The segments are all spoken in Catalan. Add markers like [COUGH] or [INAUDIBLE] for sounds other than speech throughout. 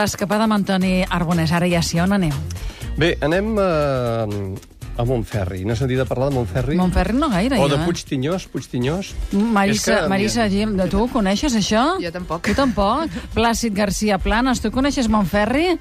l'escapada amb Antoni Arbonès. Ara ja sí, on anem? Bé, anem eh, a Montferri. N'has sentit a parlar de Montferri? Montferri no gaire, O jo, de eh? Puigtinyós, Puigtinyós? Marissa, És que, Marissa Gil, de tu coneixes això? Jo tampoc. Tu tampoc? Plàcid García Planes, tu coneixes Montferri?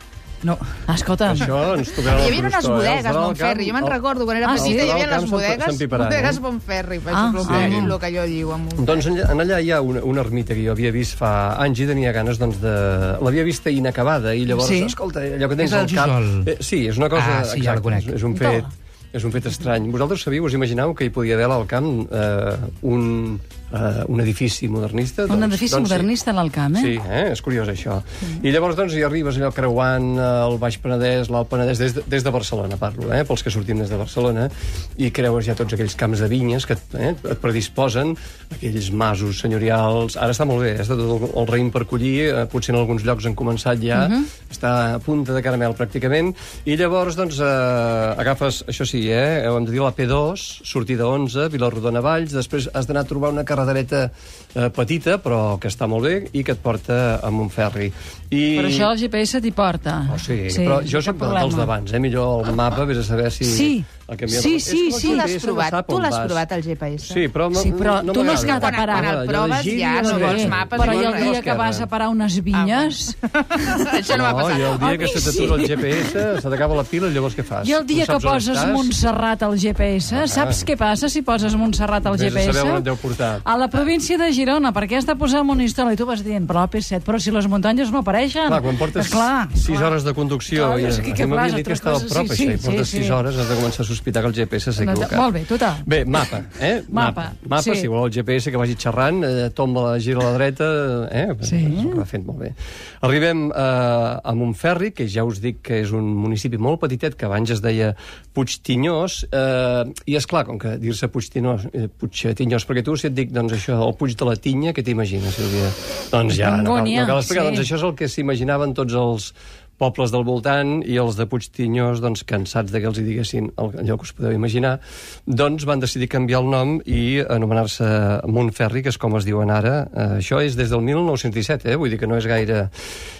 No. Escolta, Això ens tocarà Hi havia unes eh? bodegues, Montferri. Jo me'n recordo, quan era Ah, petita, sí? hi havia les bodegues, eh? bodegues Montferri. Per Ah, exemple, sí. sí. el que. Amb un... Doncs en, allà hi ha una, una ermita que jo havia vist fa anys i tenia ganes doncs, de... L'havia vista inacabada i llavors, Sí? escolta, allò que tens al cap... Eh, sí, és una cosa... Ah, sí, ja la conec. És, és un Toma. fet... És un fet estrany. Vosaltres sabíeu, us imagineu que hi podia haver al camp eh, un, eh, un edifici modernista? un edifici doncs, modernista a l'Alcamp, eh? Sí, eh? és curiós això. I llavors doncs, hi arribes allò creuant eh, el Baix Penedès, l'Alt Penedès, des de, des de Barcelona parlo, eh? pels que sortim des de Barcelona, i creues ja tots aquells camps de vinyes que eh? et predisposen, aquells masos senyorials... Ara està molt bé, eh? està tot el, el raïm per collir, eh? potser en alguns llocs han començat ja, uh -huh. està a punta de caramel pràcticament, i llavors doncs, eh, agafes, això sí, eh? hem de dir la P2, sortida 11, Vilarrodona Valls, després has d'anar a trobar una carretereta eh, petita, però que està molt bé, i que et porta a Montferri. I... Però això el GPS t'hi porta. Oh, sí, sí, però jo sóc dels d'abans, eh? Millor el mapa, vés a saber si... Sí. El canviat- Sí, És sí, que el sí. Tu l'has GPS no provat, tu l'has provat, el GPS? Sí, però, Sí, però tu no has anat a parar. quan el proves ja a no vols mapes, Però no i el dia que vas a parar unes vinyes... Això no m'ha passat. i el dia A que se t'atura el GPS, se t'acaba la pila, llavors què fas? I el dia No que poses? Montserrat al GPS, saps què passa si poses Montserrat al Vés a GPS? saber on et deu portar. A la província de Girona, perquè has de posar Monistrol, i tu vas dient, però AP7, però si les muntanyes no apareixen. Clar, quan portes Esclar, 6 clar. hores de conducció Clar, i és que què m'havien fas, dit que altres estava a coses? prop, Sí, això, sí, i portes sí, 6 sí. hores, has de començar a sospitar que el GPS s'ha No, equivocat. molt bé, total. Bé, mapa, eh? [LAUGHS] Mapa, Mapa, sí. si voleu el GPS que vagi xerrant, eh, tomba la gira a la dreta, eh? Sí. Ho fent molt bé. Arribem eh, a Montferri, que ja us dic que és un municipi molt petitet, que abans es deia Puigtinyós, eh, i és clar, com que dir-se Puigtinyós, eh, Puigtinyós, perquè tu si et dic, doncs això, el Puig de la Tinya, què t'imagines, Sílvia? Doncs ja, no cal, no cal explicar, sí. doncs això és el que s'imaginaven tots els pobles del voltant i els de Puigtinyós, doncs, cansats de que els hi diguessin el- allò que us podeu imaginar, doncs van decidir canviar el nom i anomenar-se Montferri, que és com es diuen ara. Eh, això és des del 1917, eh? vull dir que no és gaire...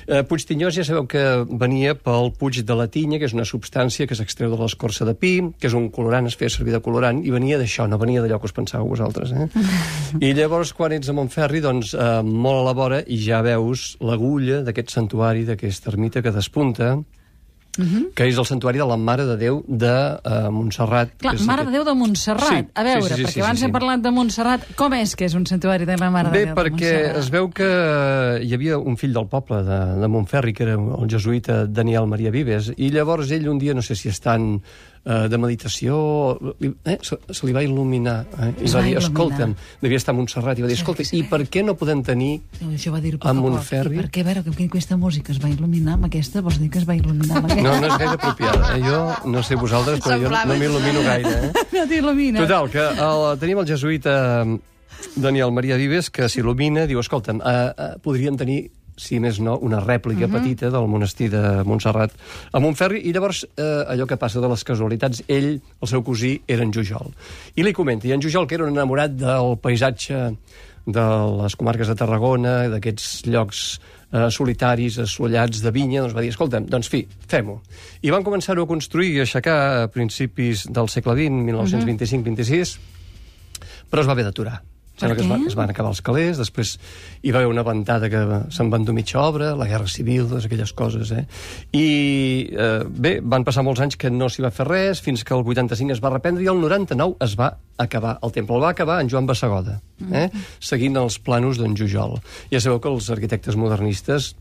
Eh, Puigtinyós ja sabeu que venia pel Puig de la Tinya, que és una substància que s'extreu de l'escorça de pi, que és un colorant, es feia servir de colorant, i venia d'això, no venia d'allò que us pensàveu vosaltres. Eh? [LAUGHS] I llavors, quan ets a Montferri, doncs, eh, molt a la vora, i ja veus l'agulla d'aquest santuari, d'aquesta ermita que despunta, que és el santuari de la Mare de Déu de uh, Montserrat. Clar, que és Mare aquest- de Déu de Montserrat. Sí, a veure, sí, sí, sí, perquè sí, abans sí. hem parlat de Montserrat. Com és que és un santuari de la Mare Bé, de Déu de perquè Montserrat? es veu que hi havia un fill del poble de, de Montferri, que era el jesuïta Daniel Maria Vives, i llavors ell un dia, no sé si estan eh, de meditació, eh, se, se li va il·luminar, eh, i Es va va dir, il·luminar. escolta'm, devia estar a Montserrat, i va dir, escolta, i per què no podem tenir Això va dir a Montferri? I per què, a veure, que aquesta música es va il·luminar amb aquesta? Vols dir que es va il·luminar amb aquesta? No, no és gaire apropiada. Eh? Jo no sé vosaltres, però jo no m'il·lumino gaire. Eh? [LAUGHS] No t'il·lumina. Total, que el, tenim el jesuïta Daniel Maria Vives, que s'il·lumina, diu, escolta'm, eh, eh, podríem tenir si més no, una rèplica uh -huh. petita del monestir de Montserrat a Montferri, i llavors eh, allò que passa de les casualitats, ell, el seu cosí, era en Jujol. I li comenta, i en Jujol, que era un enamorat del paisatge de les comarques de Tarragona, d'aquests llocs eh, solitaris, assolellats de vinya, doncs va dir, escolta'm, doncs fi, fem-ho. I van començar-ho a construir i aixecar a principis del segle XX, 1925-26, però es va haver d'aturar. Sembla que es, va, es van acabar els calés, després hi va haver una ventada que se'n van dur mitja obra, la Guerra Civil, totes aquelles coses, eh? I, eh, bé, van passar molts anys que no s'hi va fer res, fins que el 85 es va reprendre i el 99 es va acabar. El temple el va acabar en Joan Bassegoda, eh? seguint els planos d'en Jujol. Ja sabeu que els arquitectes modernistes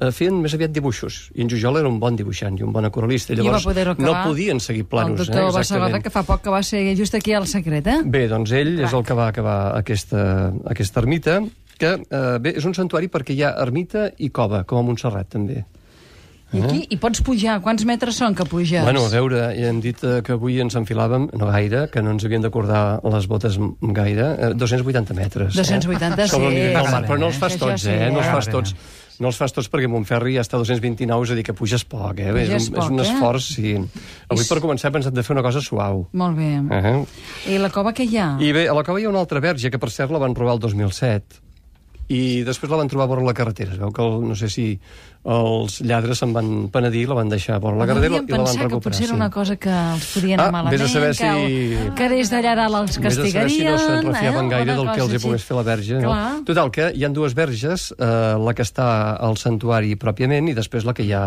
eh, feien més aviat dibuixos, i en Jujol era un bon dibuixant i un bon aquarelista, i llavors no podien seguir planos. El doctor eh? Bassegoda, que fa poc que va ser just aquí al secret, eh? Bé, doncs ell és el que va acabar aquesta, aquesta ermita, que eh, bé, és un santuari perquè hi ha ermita i cova, com a Montserrat, també. I aquí hi pots pujar. Quants metres són que puges? Bueno, a veure, ja hem dit eh, que avui ens enfilàvem, no gaire, que no ens havien d'acordar les botes gaire, eh, 280 metres. 280, eh? Sobre el sí, del mar, però no els fas tots, sí, eh? No els eh? fas tots. No els fas tots perquè Montferri ja està a 229, és a dir, que puges poc, eh? Puges és, un, és poc, un eh? esforç, sí. Avui I- per començar hem pensat de fer una cosa suau. Molt bé. Uh -huh. I la cova que hi ha? I bé, a la cova hi ha una altra verge, que per cert la van robar el 2007. i després la van trobar a vora la carretera. Es veu que, el, no sé si els lladres se'n van penedir, la van deixar vora la carretera i la van recuperar. que potser era sí. una cosa que els podien Ah, anar malament, vés a saber que, si- que des d'allà dalt els Vés a saber si castigarien... no se'n refiaven eh? gaire del que els hi pogués fer la verge. No? Total, que hi han dues verges, eh, la que està al santuari pròpiament i després la que hi ha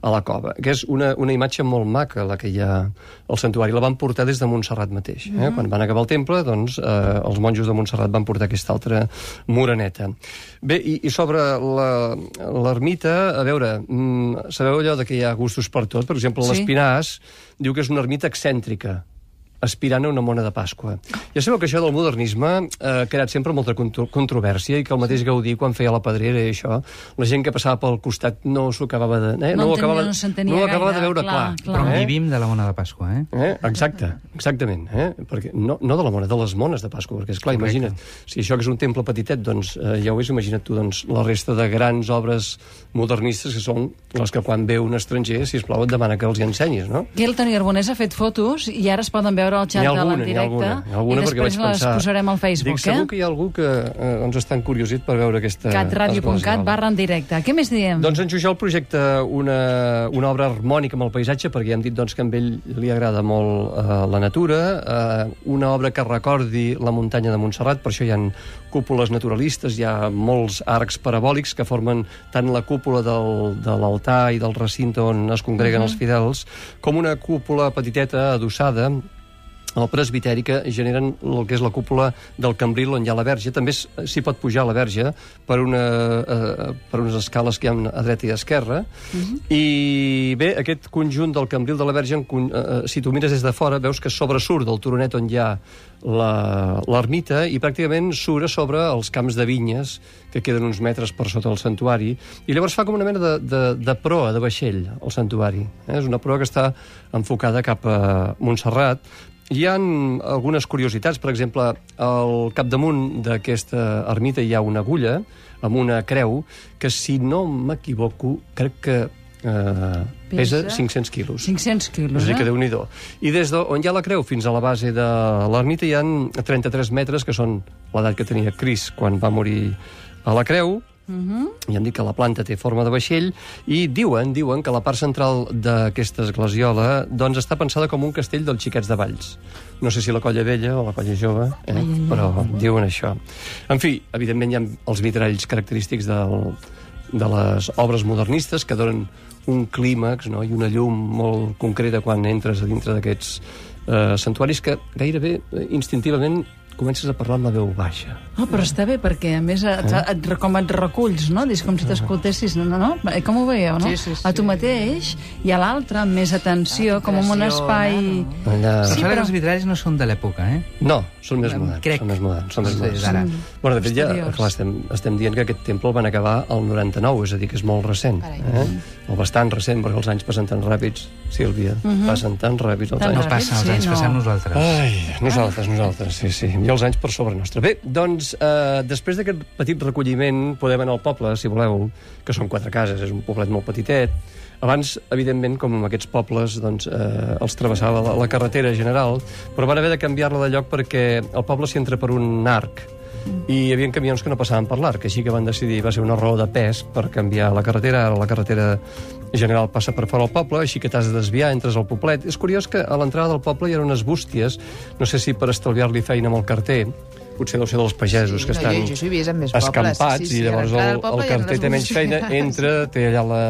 a la cova, que és una, una imatge molt maca, la que hi ha al santuari. La van portar des de Montserrat mateix. Eh? Mhm. Quan van acabar el temple, doncs, eh, els monjos de Montserrat van portar aquesta altra moreneta. Bé, i, i sobre l'ermita, a veure, mm, sabeu allò de que hi ha gustos per tot? Per exemple, Sí. l'Espinàs diu que és una ermita excèntrica aspirant a una mona de Pasqua. Ja sabeu que això del modernisme eh, ha creat sempre molta contro controvèrsia i que el mateix Gaudí, quan feia la pedrera i això, la gent que passava pel costat no s'ho acabava de... Eh? No ho entenia, acabava, no no ho acabava gaire, de veure clar, clar. clar. Però eh? vivim de la mona de Pasqua, eh? Eh? Exacte, exactament. Eh? Perquè no, no de la mona, de les mones de Pasqua, perquè, esclar, Correcte. imagina't, si això que és un temple petitet, doncs eh, ja ho és, imagina't tu, doncs, la resta de grans obres modernistes que són les que quan ve un estranger, si plau et demana que els hi ensenyis, no? Aquí el Toni Arbonès ha fet fotos i ara es poden veure al xat N'hi ha de alguna, l'en alguna, alguna i després les pensar... posarem al Facebook, Dic, segur eh? que hi ha algú que eh, doncs està encuriosit per veure aquesta... catradio.cat barra en directe. Què més diem? Doncs en Jujol projecta una, una obra harmònica amb el paisatge, perquè ja hem dit doncs, que a ell li agrada molt eh, la natura, eh, una obra que recordi la muntanya de Montserrat, per això hi ha cúpules naturalistes, hi ha molts arcs parabòlics que formen tant la cúpula del, de l'altar i del recinte on es congreguen uh -huh. els fidels, com una cúpula petiteta adossada al presbiteri que generen el que és la cúpula del Cambril on hi ha la verge. També s- s'hi pot pujar a la verge per, una, eh, per unes escales que hi ha a dreta i a esquerra. I bé, aquest conjunt del Cambril de la verge, con- eh, si tu mires des de fora, veus que sobresurt del turonet on hi ha la- l'ermita i pràcticament surt a sobre els camps de vinyes que queden uns metres per sota del santuari i llavors fa com una mena de, de, de proa, de vaixell, el santuari. Eh? És una proa que està enfocada cap a Montserrat hi ha algunes curiositats, per exemple, al capdamunt d'aquesta ermita hi ha una agulla amb una creu que, si no m'equivoco, crec que eh, pesa Pesa 500 quilos. 500 quilos, O sigui que eh? déu nhi I des d'on hi ha la creu fins a la base de l'ermita hi han 33 metres, que són l'edat que tenia Cris quan va morir a la creu, i han dit que la planta té forma de vaixell i diuen diuen que la part central d'aquesta esglesiola doncs està pensada com un castell dels xiquets de Valls. No sé si la colla vella o la colla jove, eh? Ai, ai, ai. però diuen això. En fi, evidentment hi ha els vitralls característics del, de les obres modernistes que donen un clímax no? i una llum molt concreta quan entres a dintre d'aquests eh, santuaris que gairebé eh, instintivament comences a parlar amb la veu baixa. Oh, però està bé, perquè a més et, et, com et reculls, no? Dius com si t'escoltessis, no, no, no? Eh, Com ho veieu, no? Sí, sí, sí. A tu mateix i a l'altre amb més atenció, com en un espai... Impressiona, Allà... Però Sí, però- els vitralls no són de l'època, eh? No, són més moderns. crec. Són més moderns. Són més Sí, moderns. d'ara. Bueno, de fet, ja, clar, estem, estem dient que aquest temple el van acabar al 99, és a dir, que és molt recent. Carai. Eh? O bastant recent, perquè els anys passen tan ràpids, Sílvia. Passen tan ràpids els Tan anys. No passa, els sí, anys no. passant nosaltres. Ai, nosaltres, nosaltres, sí, sí. I els anys per sobre nostre. Bé, doncs, eh, després d'aquest petit recolliment, podem anar al poble, si voleu, que són quatre cases, és un poblet molt petitet. Abans, evidentment, com en aquests pobles, doncs, eh, els travessava la, la carretera general, però van haver de canviar-la de lloc perquè el poble s'hi entra per un arc i hi havia camions que no passaven per l'arc, així que van decidir, va ser una raó de pes per canviar la carretera, ara la carretera general passa per fora del poble, així que t'has de desviar, entres al poblet. És curiós que a l'entrada del poble hi ha unes bústies, no sé si per estalviar-li feina amb el carter, potser deu ser dels pagesos que no, estan jo, jo més pobles. escampats sí, sí, i llavors el, el carter té menys feina, [LAUGHS] entra, té allà la,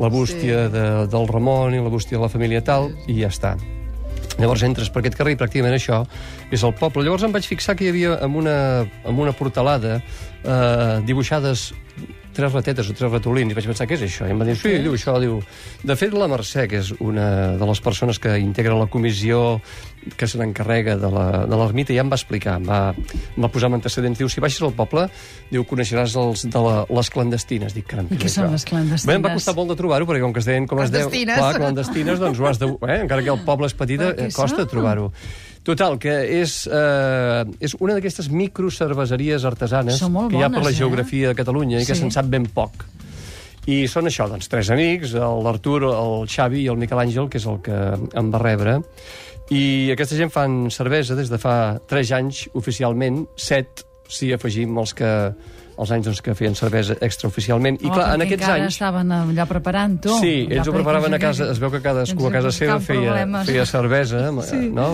la bústia Sí. de, del Ramon i la bústia de la família tal, i ja està. Llavors entres per aquest carrer i pràcticament això és el poble. Llavors em vaig fixar que hi havia amb una, amb una portalada eh, dibuixades tres ratetes o tres ratolins i vaig pensar, què és això? I em va dir, sí, diu això, diu... De fet, la Mercè, que és una de les persones que integra la comissió que se n'encarrega de la- de l'ermita, ja em va explicar, em va, em va posar amb antecedents. Diu, si baixes al poble, diu, coneixeràs els de la, les clandestines. Dic, caram, I què són això? les clandestines? Bé, em va costar molt de trobar-ho, perquè com que es deien com es deu... Clandestines. Clar, clandestines, doncs ho has de... Eh? Encara que el poble és petit, eh, costa trobar-ho. Total, que és, eh, és una d'aquestes microcerveseries artesanes que hi ha per la eh? geografia de Catalunya i que Sí. se'n sap ben poc. I són això, doncs, tres amics, l'Artur, el Xavi i el Miquel Àngel, que és el que em va rebre. I aquesta gent fan cervesa des de fa 3 anys, oficialment, 7, si afegim els que els anys doncs, que feien cervesa extraoficialment. I Oh, clar, en aquests encara anys... estaven allà preparant-ho. Sí, ells ho preparaven a casa, es veu que cadascú a casa seva feia, problemes. feia cervesa, Sí. no?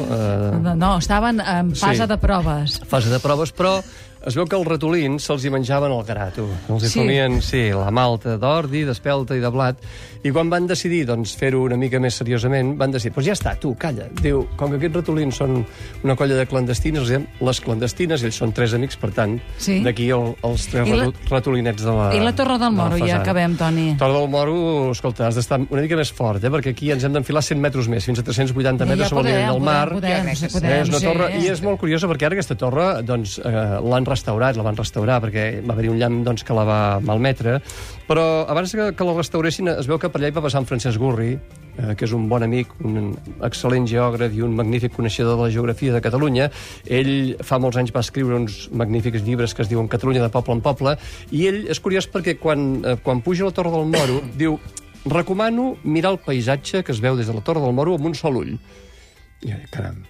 No, no, estaven en fase Sí. de proves. fase de proves, però es veu que els ratolins se'ls hi menjaven el grato. Els hi Sí. comien, sí, la malta d'ordi, d'espelta i de blat. I quan van decidir doncs, fer-ho una mica més seriosament, van decidir, doncs ja està, tu, calla. Diu, com que aquests ratolins són una colla de clandestines, els diem les clandestines, ells són tres amics, per tant, Sí. d'aquí el, els tres I la- ratolinets de la I la Torre del Moro, ja acabem, Toni. Torre del Moro, escolta, has d'estar una mica més fort, eh? perquè aquí ens hem d'enfilar 100 metres més, fins a 380 Ja, metres ja sobre el nivell del mar. Podem, podem, sí, podem, Eh, és una sí. torre, I és molt curiosa perquè ara aquesta torre doncs, eh, l'han restaurat, la van restaurar perquè va haver-hi un llamp doncs, que la va malmetre, però abans que, que la restauressin es veu que per allà hi va passar en Francesc Gurri, eh, que és un bon amic, un excel·lent geògraf i un magnífic coneixedor de la geografia de Catalunya. Ell fa molts anys va escriure uns magnífics llibres que es diuen Catalunya de poble en poble, i ell és curiós perquè quan, eh, quan puja a la Torre del Moro diu recomano mirar el paisatge que es veu des de la Torre del Moro amb un sol ull. I caram,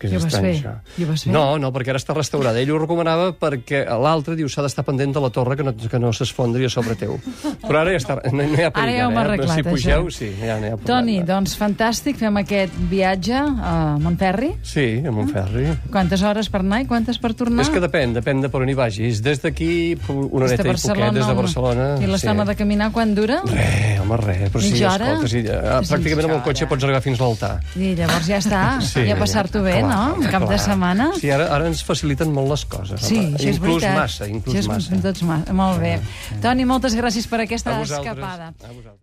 que és vas estrany, fer? això. Vas fer? No, no, perquè ara està restaurada. Ell ho recomanava perquè l'altre diu s'ha d'estar pendent de la torre que no, que no s'esfondri a sobre teu. Però ara ja està, no, no hi ha perill. Ara ja ho hem eh? arreglat, Si pugeu, això. sí, ja no hi ha problema. Toni, doncs fantàstic, fem aquest viatge a Montferri. Sí, amb un ferri. Quantes hores per anar i quantes per tornar? És que depèn, depèn de per on hi vagis. Des d'aquí, una horeta i poquet, des de Barcelona. I l'estona sí. de caminar, quan dura? Res, home, res. Però sí, Mitja hora? escolta, sí, ja, pràcticament amb el cotxe pots arribar fins a l'altar. I llavors ja està, Sí, ja passar-t'ho bé, clar, no? Un cap de setmana. Sí, ara, ara ens faciliten molt les coses. Sí, home. això és inclús veritat. massa, inclús Això és massa. Tots massa. Molt bé. Toni, moltes gràcies per aquesta escapada. A vosaltres.